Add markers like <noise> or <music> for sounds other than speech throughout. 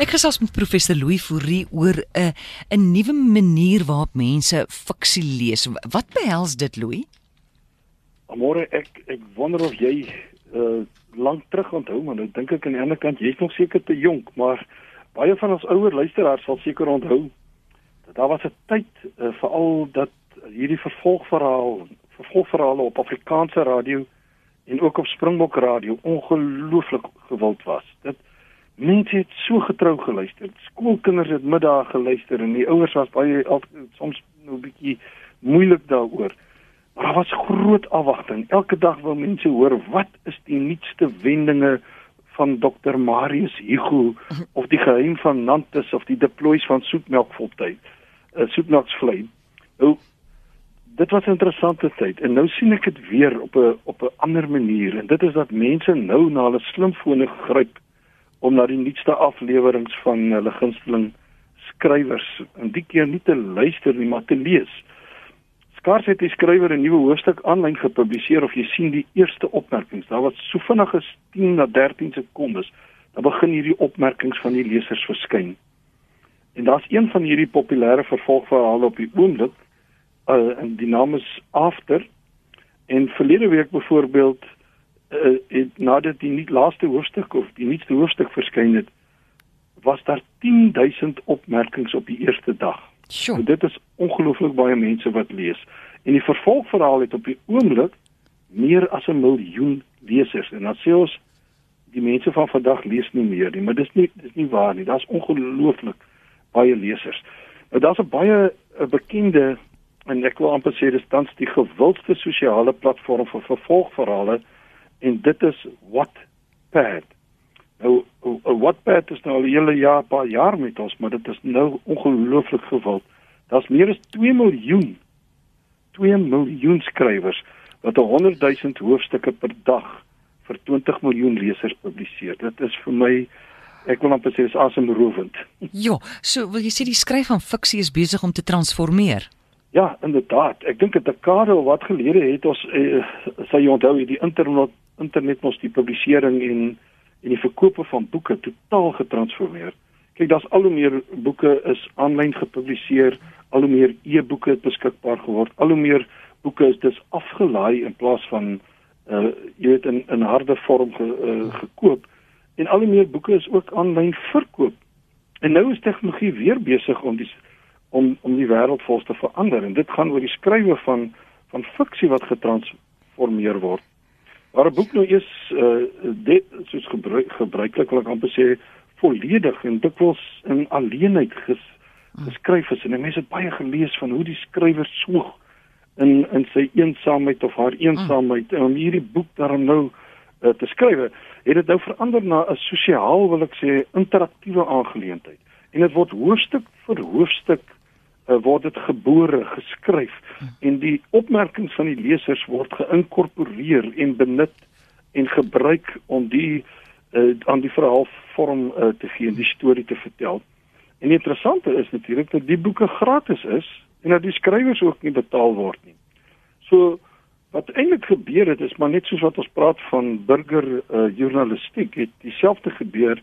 Ek gesels met professor Louis Fourie oor 'n 'n nuwe manier waarop mense fiksie lees. Wat behels dit, Louis? Môre ek ek wonder of jy uh lank terug onthou, maar nou dink ek aan die ander kant jy's nog seker te jonk, maar baie van ons ouer luisteraars sal seker onthou dat daar was 'n tyd uh, veral dat hierdie vervolgverhaal, vervolgverhale op Afrikaanse radio en ook op Springbok radio ongelooflik gewild was. Dit mense het so getrou geluister. Skoolkinders het middag geluister en die ouers was baie soms nou 'n bietjie moeilik daaroor. Maar daar was groot afwagting. Elke dag wil mense hoor wat is die nuutste wendinge van Dr Marius Hugo of die geheim van Nantes of die deploys van Soetmelkvoltyd. Uh, Soetmelksvlei. Nou dit was 'n interessante tyd en nou sien ek dit weer op 'n op 'n ander manier en dit is dat mense nou na hulle slimfone gryp om na die nuutste afleweringe van hulle gunsteling skrywers en die keer nie te luister nie maar te lees. Skars het die skrywer 'n nuwe hoofstuk aanlyn gepubliseer of jy sien die eerste opmerkings. Daar was so vinnig as 10 na 13 sekondes. Dan begin hierdie opmerkings van die lesers verskyn. En daar's een van hierdie populêre vervolgverhale op die oomblik uh, en die naam is After en verlede week byvoorbeeld uh, het nadat die nie laaste hoofstuk of die nuutste hoofstuk verskyn het was daar 10000 opmerkings op die eerste dag. Sjoe. Dit is ongelooflik baie mense wat lees en die vervolgverhaal het op die oomblik meer as 'n miljoen lesers en dan sê ons die mense van vandag lees nie meer nie, maar dis nie dis nie waar nie. Daar's ongelooflik baie lesers. Nou daar's 'n baie 'n bekende en ek wil amper sê dis tans die gewildste sosiale platform vir vervolgverhale en dit is Wattpad. Nou Wattpad is nou al 'n hele jaar, paar jaar met ons, maar dit is nou ongelooflik gewild. Daar's meer as 2 miljoen 2 miljoen skrywers wat 100 000 hoofstukke per dag vir 20 miljoen lesers publiseer. Dit is vir my ek wil amper sê is asemrowend. <laughs> Ja, so wil jy sê die skryf van fiksie is besig om te transformeer? Ja, inderdaad. Ek dink 'n dekade of wat gelede het ons eh, sê jy onthou die internet internet mos die publisering en en die verkope van boeke totaal getransformeer. Kyk, daar's al hoe meer boeke is aanlyn gepubliseer, al hoe meer e-boeke beskikbaar geword, al hoe meer boeke is dis afgelaai in plaas van uh jy weet in in harde vorm ge, uh, gekoop en al hoe meer boeke is ook aanlyn verkoop. En nou is tegnologie weer besig om die om om die wêreld vol te verander en dit gaan oor die skrywe van van fiksie wat getransformeer word. Maar 'n boek nou is uh dit soos gebruik gebruiklik wil ek amper sê volledig en dikwels in alleenheid ges, geskryf is. En mense het baie gelees van hoe die skrywer soog in in sy eensaamheid of haar eensaamheid. En om hierdie boek daarom nou uh, te skryf het dit nou verander na 'n sosiaal wil ek sê interaktiewe aangeleentheid. En dit word hoofstuk vir hoofstuk word dit gebore geskryf en die opmerkings van die lesers word geïnkorporeer en benut en gebruik om die uh, aan die verhaal vorm uh, te gee en die storie te vertel. En die interessante is natuurlik dat die boeke gratis is en dat die skrywers ook nie betaal word nie. So wat eintlik gebeur het is maar net soos wat ons praat van burger uh, journalistiek het dieselfde gebeur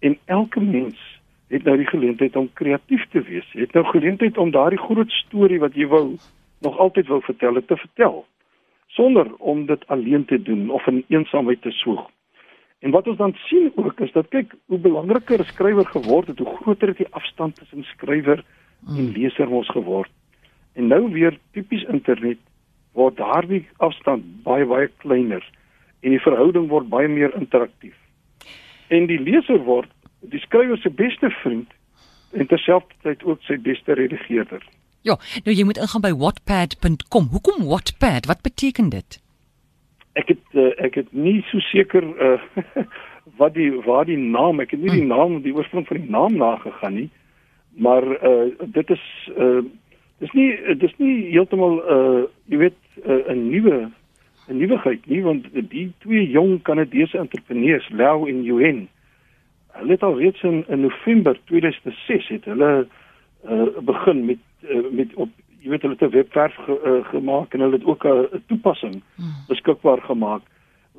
en elke mens het nou die geleentheid om kreatief te wees. Jy het nou geleentheid om daardie groot storie wat jy wou nog altyd wou vertel te vertel sonder om dit alleen te doen of in eensaamheid te soog. En wat ons dan sien ook is dat kyk hoe belangriker 'n skrywer geword het, hoe groter het die afstand tussen skrywer en leser ons geword. En nou weer tipies internet word daardie afstand baie baie kleiner en die verhouding word baie meer interaktief. En die leser word die skrywer se beste vriend en terselfdertyd ook sy beste redigeerder. Ja, nou jy moet ingaan by wattpad.com. Hoekom Wattpad? Wat beteken dit? Ek het uh, ek het nie so seker uh, <laughs> wat die waar die naam, ek het nie die naam, die oorsprong van die naam nagegaan nie. Maar uh, dit is uh, dis nie dis nie heeltemal uh, jy weet 'n uh, nuwe 'n nuwigheid nie want die twee jong Kanadese entrepreneurs, Leo en Yuen, hulle het al reeds in, in November 2006 het hulle uh, begin met uh, met op jy weet hulle het 'n webwerf ge, uh, gemaak en hulle het ook 'n toepassing hmm. beskikbaar gemaak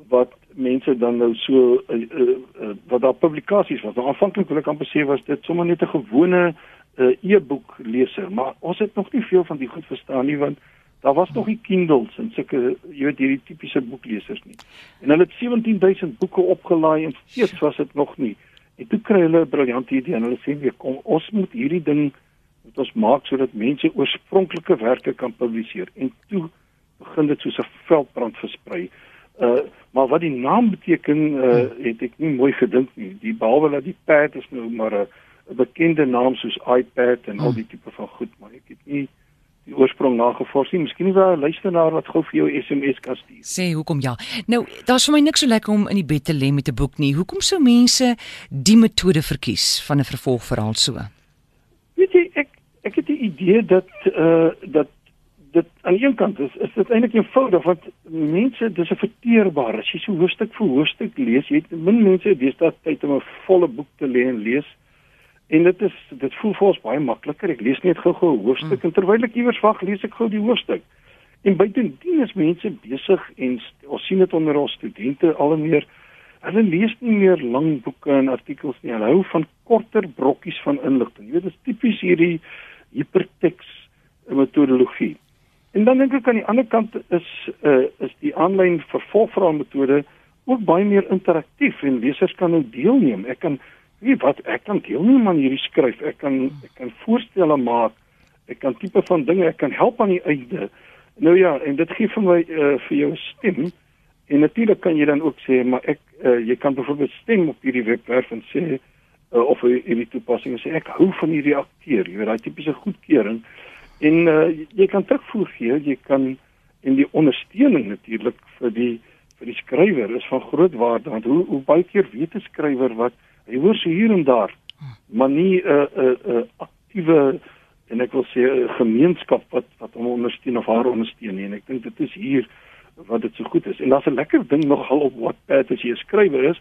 wat mense dan nou so uh, uh, uh, wat daar publikasies was. Nou aanvanklik wil ek amper sê was dit sommer net 'n gewone uh, e-boek leser, maar ons het nog nie veel van die goed verstaan nie want daar was nog nie Kindles en sulke jy weet hierdie tipiese boeklesers nie. En hulle het 17000 boeke opgelaai en steeds was dit nog nie. En toe kry hulle 'n briljante idee en hulle sê weer kom ons moet hierdie ding moet ons maak sodat mense oorspronklike werke kan publiseer en toe begin dit soos 'n veldbrand versprei. Uh maar wat die naam beteken uh het ek nie mooi gedink nie. Die behalwe dat die pad is nou maar 'n 'n bekende naam soos iPad en al die tipe van goed, maar ek die oorsprong nagevors nie. Miskien is daar 'n luisteraar wat gou vir jou SMS kan stuur. Sê hoekom ja. Nou, daar's vir my niks so lekker om in die bed te lê met 'n boek nie. Hoekom sou mense die metode verkies van 'n vervolgverhaal so? Weet jy, ek ek het die idee dat uh dat dit aan een kant is is dit eintlik eenvoudig want mense dis 'n verteerbaar as jy so hoofstuk vir hoofstuk lees jy het min mense deesdae tyd om 'n volle boek te lees en lees en dit is dit voel vir ons baie makliker. Ek lees net gou-gou 'n hoofstuk hmm. en terwyl ek iewers wag lees ek gou die hoofstuk. En buitendien is mense besig en ons sien dit onder ons studente al meer. Hulle lees nie meer lang boeke en artikels nie. Hulle hou van korter brokkies van inligting. Jy weet dit is tipies hierdie hiperteks metodologie. En dan dink ek aan die ander kant is uh is die aanlyn vervolgverhaal metode ook baie meer interaktief en lesers kan nou deelneem. Ek kan weet wat ek kan deelneem aan hierdie skryf. Ek kan ek kan voorstelle maak. Ek kan tipe van dinge, ek kan help aan die einde. Nou ja, en dit gee vir my uh vir jou stem. En natuurlik kan jy dan ook sê maar ek uh jy kan byvoorbeeld stem op hierdie webwerf en sê uh, of hierdie toepassing sê ek hou van hierdie akteur. Jy weet daai tipiese goedkeuring. En uh, jy kan terugvoer gee, jy kan en die ondersteuning natuurlik vir die vir die skrywer is van groot waarde want hoe hoe baie keer weet 'n skrywer wat hy hoor so hier en daar maar nie 'n uh, 'n uh, 'n uh, aktiewe en ek wil sê 'n gemeenskap wat wat hom ondersteun of haar ondersteun nie en ek dink dit is hier wat dit so goed is en daar's 'n lekker ding nogal op Wattpad as jy 'n skrywer is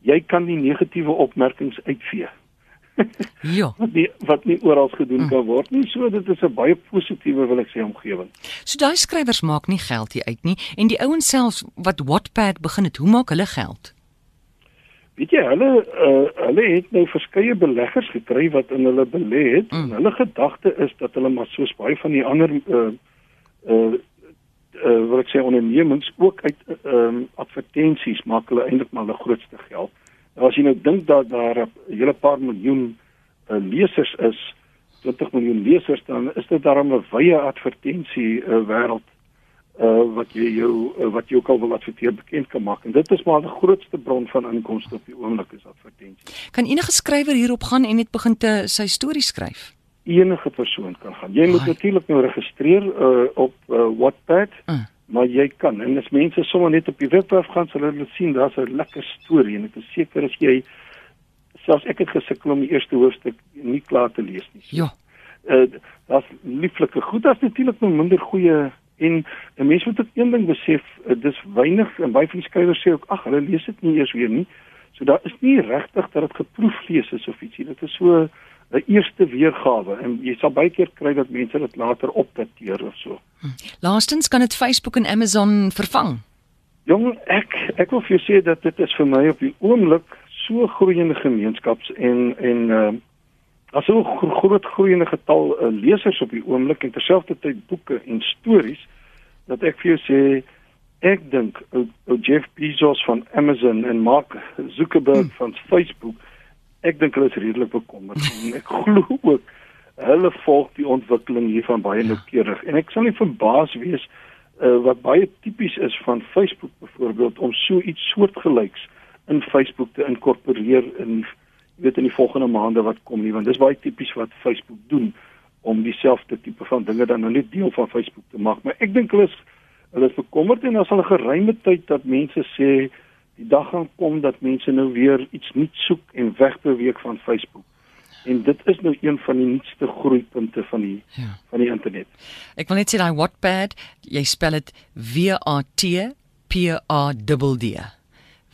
jy kan die negatiewe opmerkings uitvee <laughs> ja. Wat nie wat nie oral gedoen mm. kan word nie. So dit is 'n baie positiewe wil ek sê omgewing. So daai skrywers maak nie geld hier uit nie en die ouens self wat Wattpad begin het, hoe maak hulle geld? Weet jy, hulle uh, hulle het nou verskeie beleggers gekry wat in hulle belê het. Mm. Hulle gedagte is dat hulle maar soos baie van die ander uh uh uh wat ek sê ondernemings ook uit ehm uh, advertensies maak hulle eintlik maar hulle grootste geld. Nou as jy nou dink dat daar 'n hele paar miljoen uh, lesers is, 20 miljoen lesers dan is dit daarom 'n wye advertensie uh, wêreld uh, wat jy jou uh, wat jy ook al wil adverteer bekend kan maak en dit is maar die grootste bron van inkomste op die oomblik is advertensies. Kan enige skrywer hierop gaan en net begin te sy storie skryf? Enige persoon kan gaan. Jy moet natuurlik nou registreer uh, op uh, Wattpad. Uh maar jy kan en as mense sommer net op die webwerf gaan sal hulle sien daar's 'n lekker storie en ek is seker as jy selfs ek het gesukkel om die eerste hoofstuk nie klaar te lees nie. Ja. Uh daar's lieflike goed as natuurlik nog minder goeie en 'n mens moet ook een ding besef uh, dis weinig en baie van die skrywers sê ook ag hulle lees dit nie eers weer nie. So daar is nie regtig dat dit geproef lees is of ietsie. Dit is so 'n eerste weergawe en jy sal baie keer kry dat mense dit later opdateer of so. Laastens kan dit Facebook en Amazon vervang. Jong, ek ek wil vir jou sê dat dit is vir my op die oomblik so groeiende gemeenskaps en en uh as so groot groeiende getal uh, lesers op die oomblik en terselfdertyd boeke en stories dat ek vir jou sê ek dink ou Jeff Bezos van Amazon en Mark Zuckerberg hm. van Facebook ek dink hulle is redelik bekommerd <laughs> en ek glo ook hulle volg die ontwikkeling hiervan baie ja. noukeurig en ek sal nie verbaas wees uh, wat baie tipies is van Facebook byvoorbeeld om so iets soortgelyks in Facebook te inkorporeer in weet in die volgende maande wat kom nie want dis baie tipies wat Facebook doen om dieselfde tipe van dinge dan nou net deel van Facebook te maak maar ek dink hulle is hulle is bekommerd en as hulle geruime tyd dat mense sê die dag gaan kom dat mense nou weer iets nuuts soek en wegbeweeg van Facebook. En dit is nou een van die nuutste groeipunte van die ja. van die internet. Ek wil net sê daai Wattpad, jy spel dit W A T P A D D.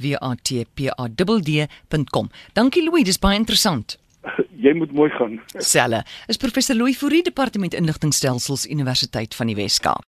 W A T P A D D.com. Dankie Louis, dis baie interessant. <laughs> Jy moet mooi gaan. Selle. Is professor Louis Fourie, departement inligtingstelsels Universiteit van die Wes-Kaap.